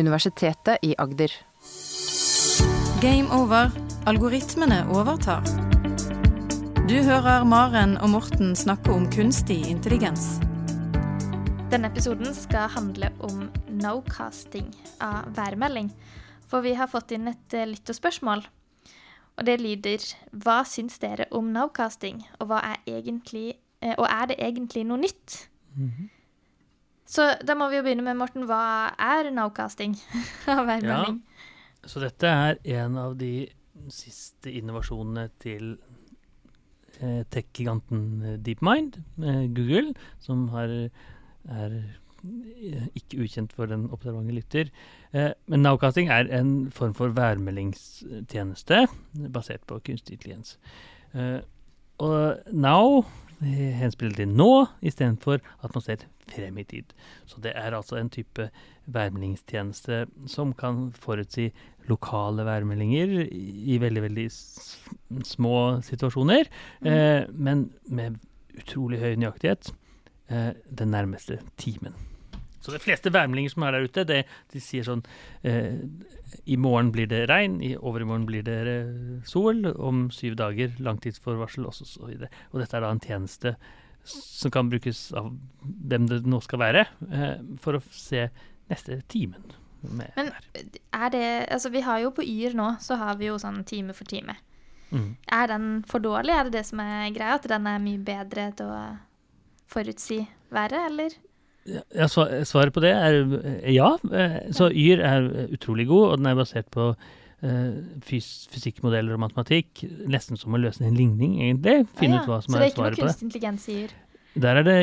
Universitetet i Agder. Game over. Algoritmene overtar. Du hører Maren og Morten snakke om kunstig intelligens. Denne episoden skal handle om no-casting av værmelding. For vi har fått inn et uh, lytterspørsmål. Og det lyder Hva syns dere om nocasting, og, hva er, egentlig, uh, og er det egentlig noe nytt? Så da må vi jo begynne med, Morten, hva er nowcasting av værmelding? Så dette er en av de siste innovasjonene til eh, tech-giganten DeepMind, eh, Google, som har, er eh, ikke ukjent for den observante lytter. Eh, men Nowcasting er en form for værmeldingstjeneste basert på kunstig intelligens. Eh, og Now henspiller til nå, istedenfor at man ser frem i tid. Så det er altså en type værmeldingstjeneste som kan forutsi lokale værmeldinger i, veldig, veldig små situasjoner, eh, men med utrolig høy nøyaktighet eh, den nærmeste timen. Så de fleste værmeldinger som er der ute, det, de sier sånn eh, I morgen blir det regn, i overmorgen blir det eh, sol, om syv dager langtidsforvarsel, og så videre. Og dette er da en tjeneste som kan brukes av dem det nå skal være, eh, for å se neste timen. Med Men er det Altså, vi har jo på Yr nå, så har vi jo sånn time for time. Mm. Er den for dårlig? Er det det som er greia? At den er mye bedre til å forutsi været, eller? Ja, svaret på det er eh, ja. Eh, Så Yr er utrolig god, og den er basert på eh, fys fysikkmodeller og matematikk. Nesten som å løse en ligning, egentlig. Finne Ah, ja. ut hva som er så på det er ikke noe svaret det. kunstig intelligens i Yr? Der er det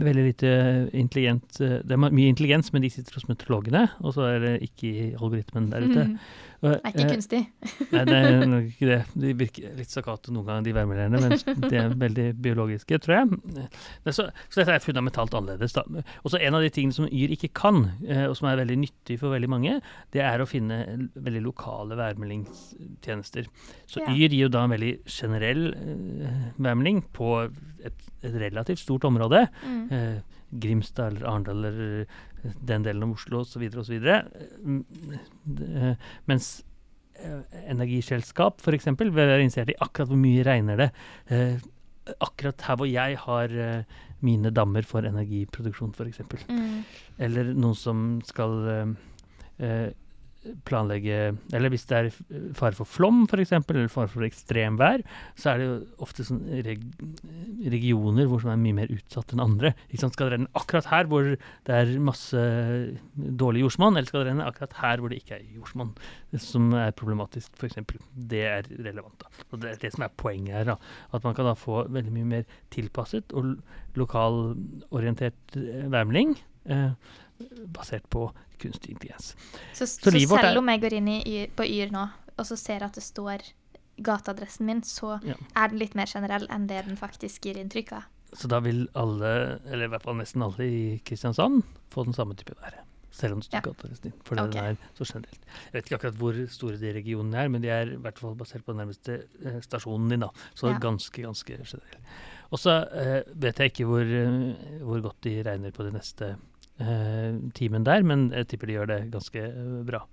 veldig lite intelligent Det er mye intelligens, men de sitter hos meteorologene, og så er det ikke i algoritmen der ute. Mm. Det er ikke eh, kunstig. Nei, det er nok ikke det. De virker litt stakkato noen ganger, de værmelderne, men de er veldig biologiske, tror jeg. Det så, så dette er fundamentalt annerledes. da. Også en av de tingene som Yr ikke kan, eh, og som er veldig nyttig for veldig mange, det er å finne veldig lokale værmeldingstjenester. Så Ja. Yr gir jo da en veldig generell eh, værmelding på et, et relativt stort område. Mm. Eh, Grimstad eller Arendal eller eh, den delen av Oslo osv. osv. Mens eh, energiselskap f.eks. vil være interessert i akkurat hvor mye regner det. Eh, akkurat her hvor jeg har eh, mine dammer for energiproduksjon f.eks. Mm. Eller noen som skal eh, eh, planlegge Eller hvis det er fare for flom f.eks., eller fare for ekstremvær, så er det jo ofte sånn reg regioner hvor som er mye mer utsatt enn andre. Skal det renne akkurat her hvor det er masse dårlig jordsmonn, eller skal det renne akkurat her hvor det ikke er jordsmonn, som er problematisk f.eks. Det er relevant. da. Og Det er det som er poenget her. da. At man kan da få veldig mye mer tilpasset og lokalorientert eh, værmelding. Eh, basert på kunstig intelligens. Så, Så så, selv er- om jeg går inn i, på Yr nå, og så ser at det står gateadressen min, så Ja. er den litt mer generell enn det den faktisk gir inntrykk av. Så da vil alle, eller i hvert fall nesten alle i Kristiansand, få den samme type været. Selv om det står Ja. gateadressen din. For okay. den er så generelt. Jeg vet ikke akkurat hvor store de regionene er, men de er i hvert fall basert på den nærmeste eh, stasjonen din. da. Så Ja. ganske, ganske generelt. Og så eh, vet jeg ikke hvor, eh, hvor godt de regner på de neste eh, timen der, men jeg tipper de gjør det ganske eh, bra.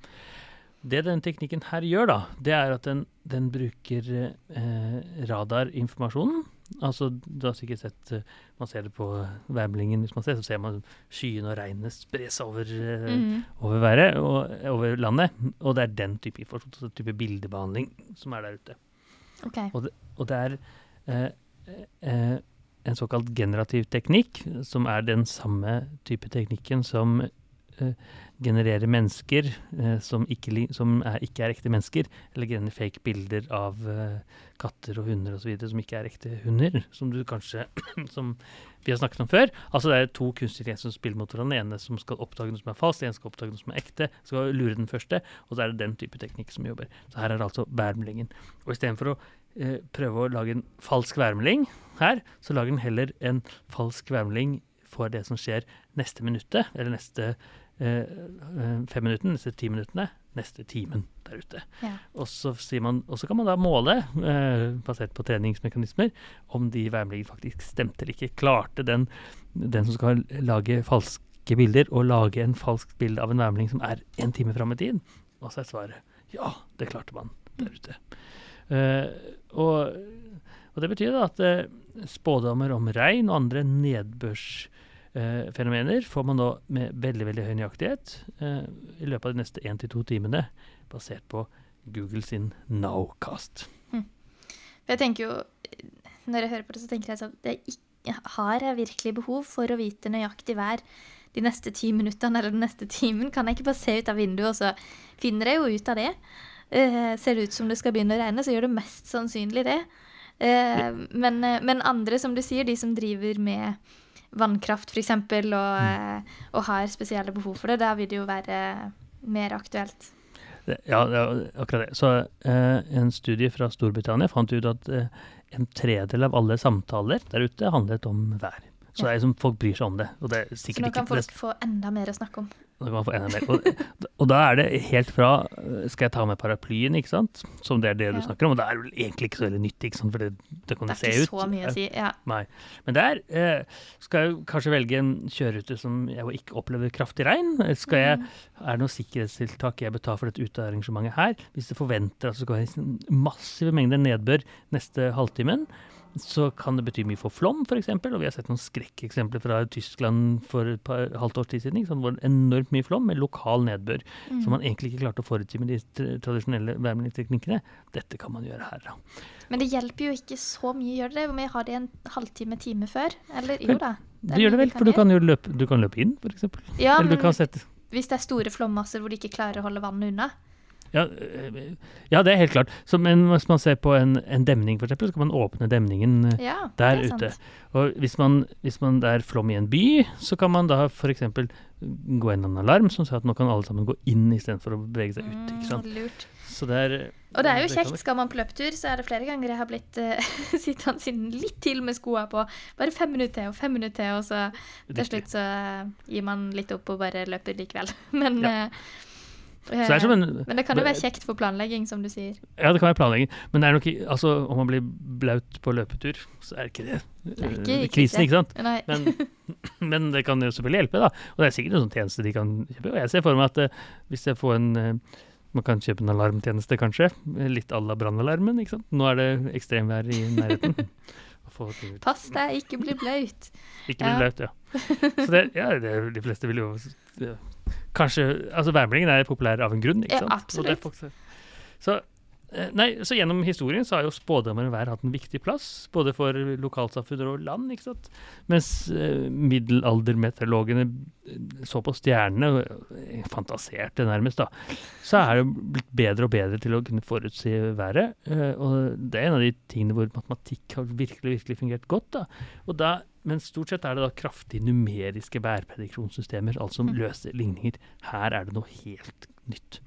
Det den teknikken her gjør, da, det er at den, den bruker eh, radarinformasjonen. Altså, du har sikkert sett eh, Man ser det på værmeldingen, hvis man ser, så ser man skyene og regnet spre seg over, eh, mm. over været og over landet. Og det er den type informasjon, så type bildebehandling, som er der ute. Okay. Og det er eh, eh, en såkalt generativ teknikk, som er den samme type teknikken som uh, genererer mennesker uh, som, ikke, som er, ikke er ekte mennesker, eller genererer fake bilder av uh, katter og hunder osv. som ikke er ekte hunder, som du kanskje som vi har snakket om før. Altså Det er to kunstige som spiller mot hverandre. Den ene som skal oppdage noe som er falskt, den ene skal oppdage noe som er ekte. Skal lure den første, og så er det den type teknikk som jobber. Så her er det altså værmeldingen. Og istedenfor å eh, prøve å lage en falsk værmelding her, så lager den heller en falsk værmelding for det som skjer neste minuttet, eller neste eh, eh, fem minuttene, neste ti minuttene, neste timen der ute. Ja. Og så, man, og så kan man da måle, eh, basert på treningsmekanismer, om de værmeldingene faktisk stemte eller ikke. Klarte den, den som skal lage falske bilder å lage en falsk bilde av en værmelding som er en time fram i tid? Og så er svaret ja, det klarte man der ute. Uh, og, og, det betyr da at uh, spådommer om regn og andre nedbørsfenomener får man nå med veldig veldig høy nøyaktighet i løpet av de neste én til to timene, basert på Google sin Nowcast. Hm. Jeg tenker jo, Når jeg hører på det, så tenker jeg sånn ikke, Har jeg virkelig behov for å vite nøyaktig vær de neste ti minuttene eller den neste timen? Kan jeg ikke bare se ut av vinduet, og så finner jeg jo ut av det? Uh, ser det ut som det skal begynne å regne, så gjør det mest sannsynlig det. Uh, men, uh, men, andre, som du sier, de som driver med vannkraft f.eks., og, mm. og har spesielle behov for det, da vil det jo være mer aktuelt. Ja, akkurat det. Så en studie fra Storbritannia fant ut at en tredel av alle samtaler der ute handlet om vær. Så det er liksom, folk bryr seg om det. det så nå kan folk få enda mer å snakke om. Nå kan man få enda mer. Og, og, da er det helt fra Skal jeg ta med paraplyen, ikke sant? Som det er det ja. du snakker om. Og det er vel egentlig ikke så veldig nyttig, ikke sant? for det, det kan det se ut. Det er ikke så mye å si, ja. Nei. Men der eh, skal jeg kanskje velge en kjørerute som jeg ikke opplever kraftig regn. Skal jeg, mm. Er det noe sikkerhetstiltak jeg bør ta for dette utearrangementet her? Hvis jeg forventer at det skal være massive mengder nedbør neste halvtimen, så kan det bety mye for flom, f.eks. Og vi har sett noen skrekkeksempler fra Tyskland for et par, halvt års tid siden. Hvor enormt mye flom med lokal nedbør. Mm. Som man egentlig ikke klarte å forutsi med de tradisjonelle værmeldingsteknikkene. Dette kan man gjøre her, da. Men det hjelper jo ikke så mye, gjør det? det? jeg har det en halvtime, time før? Eller jo da. Det gjør det vel, for du kan jo løpe, du kan løpe inn, f.eks. Ja, Eller men hvis det er store flommasser hvor de ikke klarer å holde vannet unna, ja, eh, ja, det er helt klart. Så, men hvis man ser på en, en demning, f.eks., så kan man åpne demningen eh, ja, der ute. Og hvis man, hvis man, det er flom i en by, så kan man da f.eks. gå inn en alarm som sier at nå kan alle sammen gå inn istedenfor å bevege seg ut. ikke sant? Mm, lurt. Så det er, og det er jo det kjekt. Skal man på løpetur, så er det flere ganger jeg har blitt uh, sittende litt til med skoene på. Bare fem minutter til og fem minutter til, og så til slutt så gir man litt opp og bare løper likevel. Men ja. uh, det en, men det kan jo være kjekt for planlegging, som du sier. Ja, det kan være planlegging. Men det er nok, altså, om man blir blaut på løpetur, så er det ikke det, det er ikke, uh, krisen, ikke sant? Men, men, det kan jo selvfølgelig hjelpe, da. Og det er sikkert en sånn tjeneste de kan kjøpe. Og jeg ser for meg at uh, hvis jeg får en uh, man kan kjøpe en alarmtjeneste, kanskje. Litt à la brannalarmen. ikke sant? Nå er det ekstremvær i nærheten. Pass deg, ikke bli blaut. Ikke bli ja. blaut, ja. Så det, ja, det, de fleste vil jo Kanskje Altså, værmeldingen er populær av en grunn, ikke sant? Ja, absolutt. Så, eh, nei, så gjennom historien så har jo spådommer vær hatt en viktig plass, både for lokalsamfunn og land, ikke sant. Mens eh, middelaldermeteorologene eh, så på stjernene, og fantaserte nærmest, da, så er det blitt bedre og bedre til å kunne forutsi været. Eh, og det er en av de tingene hvor matematikk har virkelig, virkelig fungert godt. da. Og da men stort sett er det da kraftig numeriske bærprediksjonssystemer, altså mm. løse ligninger. Her er det noe helt nytt.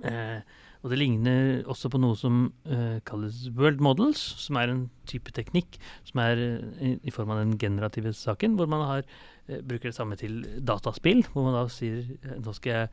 Eh, og det ligner også på noe som eh, kalles world models, som er en type teknikk som er eh, i form av den generative saken, hvor man har, eh, bruker det samme til dataspill, hvor man da sier eh, nå skal jeg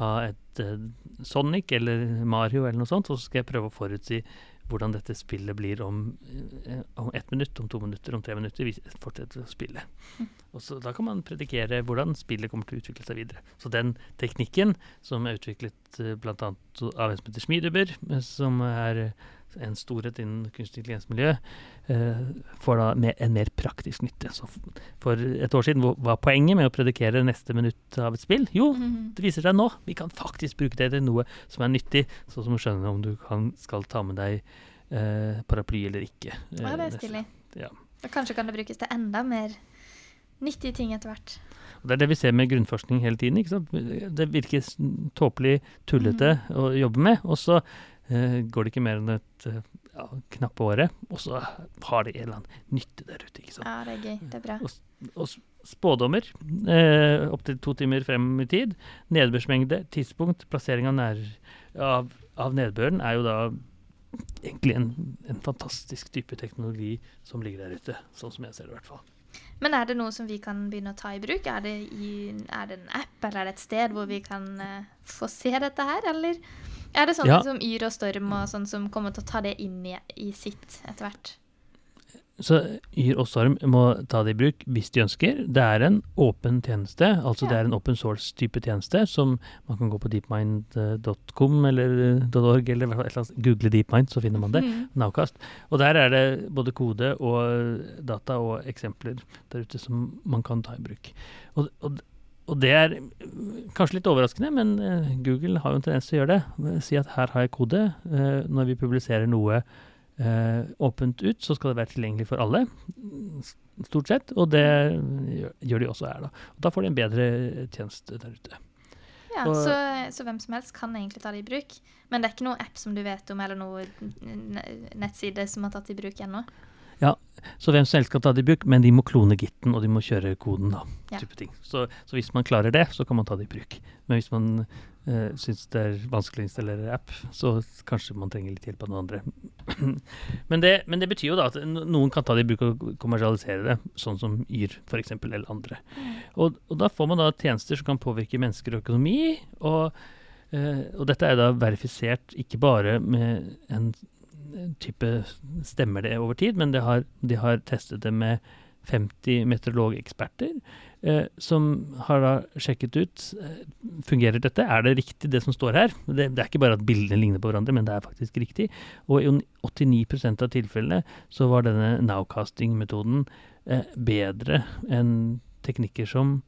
ha et eh, Sonic eller Mario eller noe sånt, og så skal jeg prøve å forutsi hvordan dette spillet blir om, eh, om ett minutt, om to minutter, om tre minutter. Vi fortsetter å spille. Mm. Og så Da kan man predikere hvordan spillet kommer til å utvikle seg videre. Så den teknikken som er utviklet uh, bl.a. av en som heter Schmiedeber, eh, som er en storhet innen kunstig intelligensmiljø, eh, får da med en mer praktisk nytte. Så for et år siden var poenget med å predikere neste minutt av et spill? Jo, mm. det viser seg nå. Vi kan faktisk bruke det til noe som er nyttig, sånn som å skjønne om du kan, skal ta med deg eh, paraply eller ikke. ja, det er stilig. Ja. Og kanskje kan det brukes til enda mer nyttige ting etter hvert. Det er det vi ser med grunnforskning hele tiden. Det virker tåpelig tullete mm. å jobbe med, og så går det ikke mer enn et uh, ja, knappe året, og så har det en eller annen nytte der ute. ikke sant? Ja, det er gøy. Det er bra. Og, og spådommer uh, opptil to timer frem i tid, nedbørsmengde, tidspunkt, plassering av, nær, av, av nedbøren er jo da egentlig en, en fantastisk type teknologi som ligger der ute, sånn som jeg ser det i hvert fall. Men er det noe som vi kan begynne å ta i bruk? Er det, i, er det en app eller er det et sted hvor vi kan uh, få se dette her, eller er det sånn ja. som Yr og Storm og sånn som kommer til å ta det inn i, i sitt etter hvert? så Yr og Storm må ta det i bruk hvis de ønsker. Det er en åpen tjeneste, altså Ja. det er en open source-type tjeneste som man kan gå på deepmind.com eller .org, eller et eller annet, google DeepMind, så finner man det. Mm. Nowcast. Og der er det både kode og data og eksempler der ute som man kan ta i bruk. Og, og, og det er kanskje litt overraskende, men eh, Google har jo en tendens til å gjøre det. Si at her har jeg kode. Eh, når vi publiserer noe eh, åpent ut, så skal det være tilgjengelig for alle. Stort sett. Og det gjør, de også her, da. Og da får de en bedre tjeneste der ute. Ja, Og- så, så hvem som helst kan egentlig ta det i bruk. Men det er ikke noe app som du vet om, eller noe n- nettside som har tatt det i bruk ennå. Så hvem som helst kan ta det i bruk, men de må klone gitten, og de må kjøre koden, da. Ja. Type ting. Så, så hvis man klarer det, så kan man ta det i bruk. Men hvis man uh, syns det er vanskelig å installere app, så kanskje man trenger litt hjelp av noen andre. men, det, men det betyr jo da at noen kan ta det i bruk og kommersialisere det, sånn som Yr f.eks., eller andre. Og, og da får man da tjenester som kan påvirke mennesker og økonomi. og Eh, og dette er da verifisert ikke bare med en type stemmer det over tid, men har, de har testet det med 50 meteorologeksperter eh, som har da sjekket ut eh, fungerer dette, er det riktig det som står her. Det, det er ikke bare at bildene ligner på hverandre, men det er faktisk riktig. Og i 89% av tilfellene så var denne nowcasting-metoden eh, bedre enn teknikker som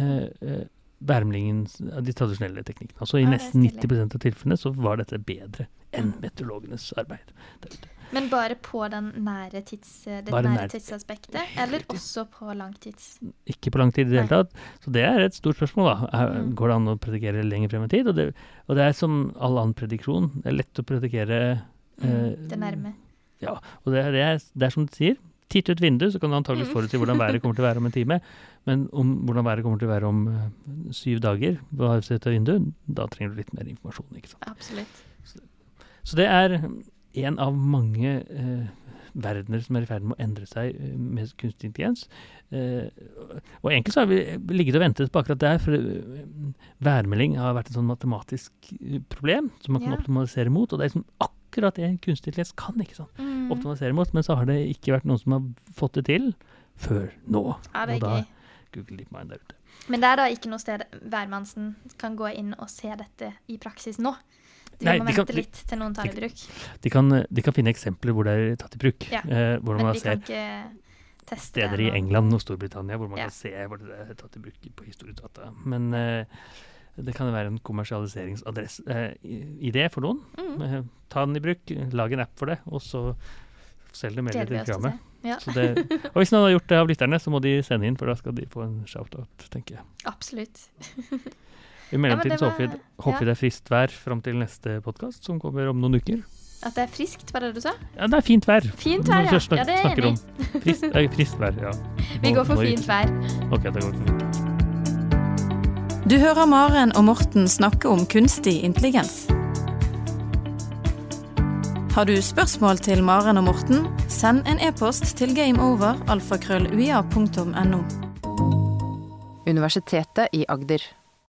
eh, eh, av de tradisjonelle teknikkene. Altså I nesten 90% av tilfellene så var dette bedre enn meteorologenes arbeid. der ute. Men bare på den nære tids, det Bare nære nær- tidsaspektet, eller også på langtids? Ikke på langtid i det hele tatt. Så det er et stort spørsmål. da. Mm. Går det an å predikere lenger frem i tid? Og det, og det er som all annen prediksjon. Det er lett å predikere eh, Mm, det nærme. Ja, og det, det, er, det er som du sier. Titt ut vinduet, så kan du antakeligvis Mm. forutsi hvordan været kommer til å være om en time. Men om hvordan været kommer til å være om uh, syv dager, vinduet, da trenger du litt mer informasjon. ikke sant? Absolutt. Så det er en av mange uh, verdener som er i ferd med å endre seg uh, med kunstig intelligens. Og egentlig så har vi ligget og ventet på akkurat der, for værmelding har vært et sånn matematisk problem som man kan Ja. optimalisere mot, og det er liksom akkurat det kunstig intelligens kan, ikke sant? Mm. Optimalisere mot, men så har det ikke vært noen som har fått det til før nå. Ja, det og er da gøy. Google DeepMind der ute. Men det er da ikke noe sted hvermannsen kan gå inn og se dette i praksis nå? De Nei, må vente kan- litt til noen tar det i bruk. De kan, de kan finne eksempler hvor det er tatt i bruk. Ja, eh, hvor Men man de ser kan ikke teste steder i. England og Storbritannia hvor man Ja. kan se hvor det er tatt i bruk på historietata. Men eh, det kan være en kommersialiseringsidé for noen. Mm. Eh, ta den i bruk, lag en app for det, og så selg det mer i se. Ja, Så det, og hvis noen har gjort det av lytterne, så må de sende inn, for da skal de få en shout-out, tenker jeg. absolutt. I mellomtiden det så håper vi, håper ja. det er friskt vær fram til neste podkast, som kommer om noen uker. At det er friskt, var det du sa? Ja, det er fint vær. Fint vær, ja. Ja, det er enig. om Friskt, eh, frist vær, ja. Vi går for fint vær. Ok, det går for fint. Du hører Maren og Morten snakke om kunstig intelligens. Har du spørsmål til Maren og Morten, send en e-post til gameover alfakrølluia.no. Universitetet i Agder.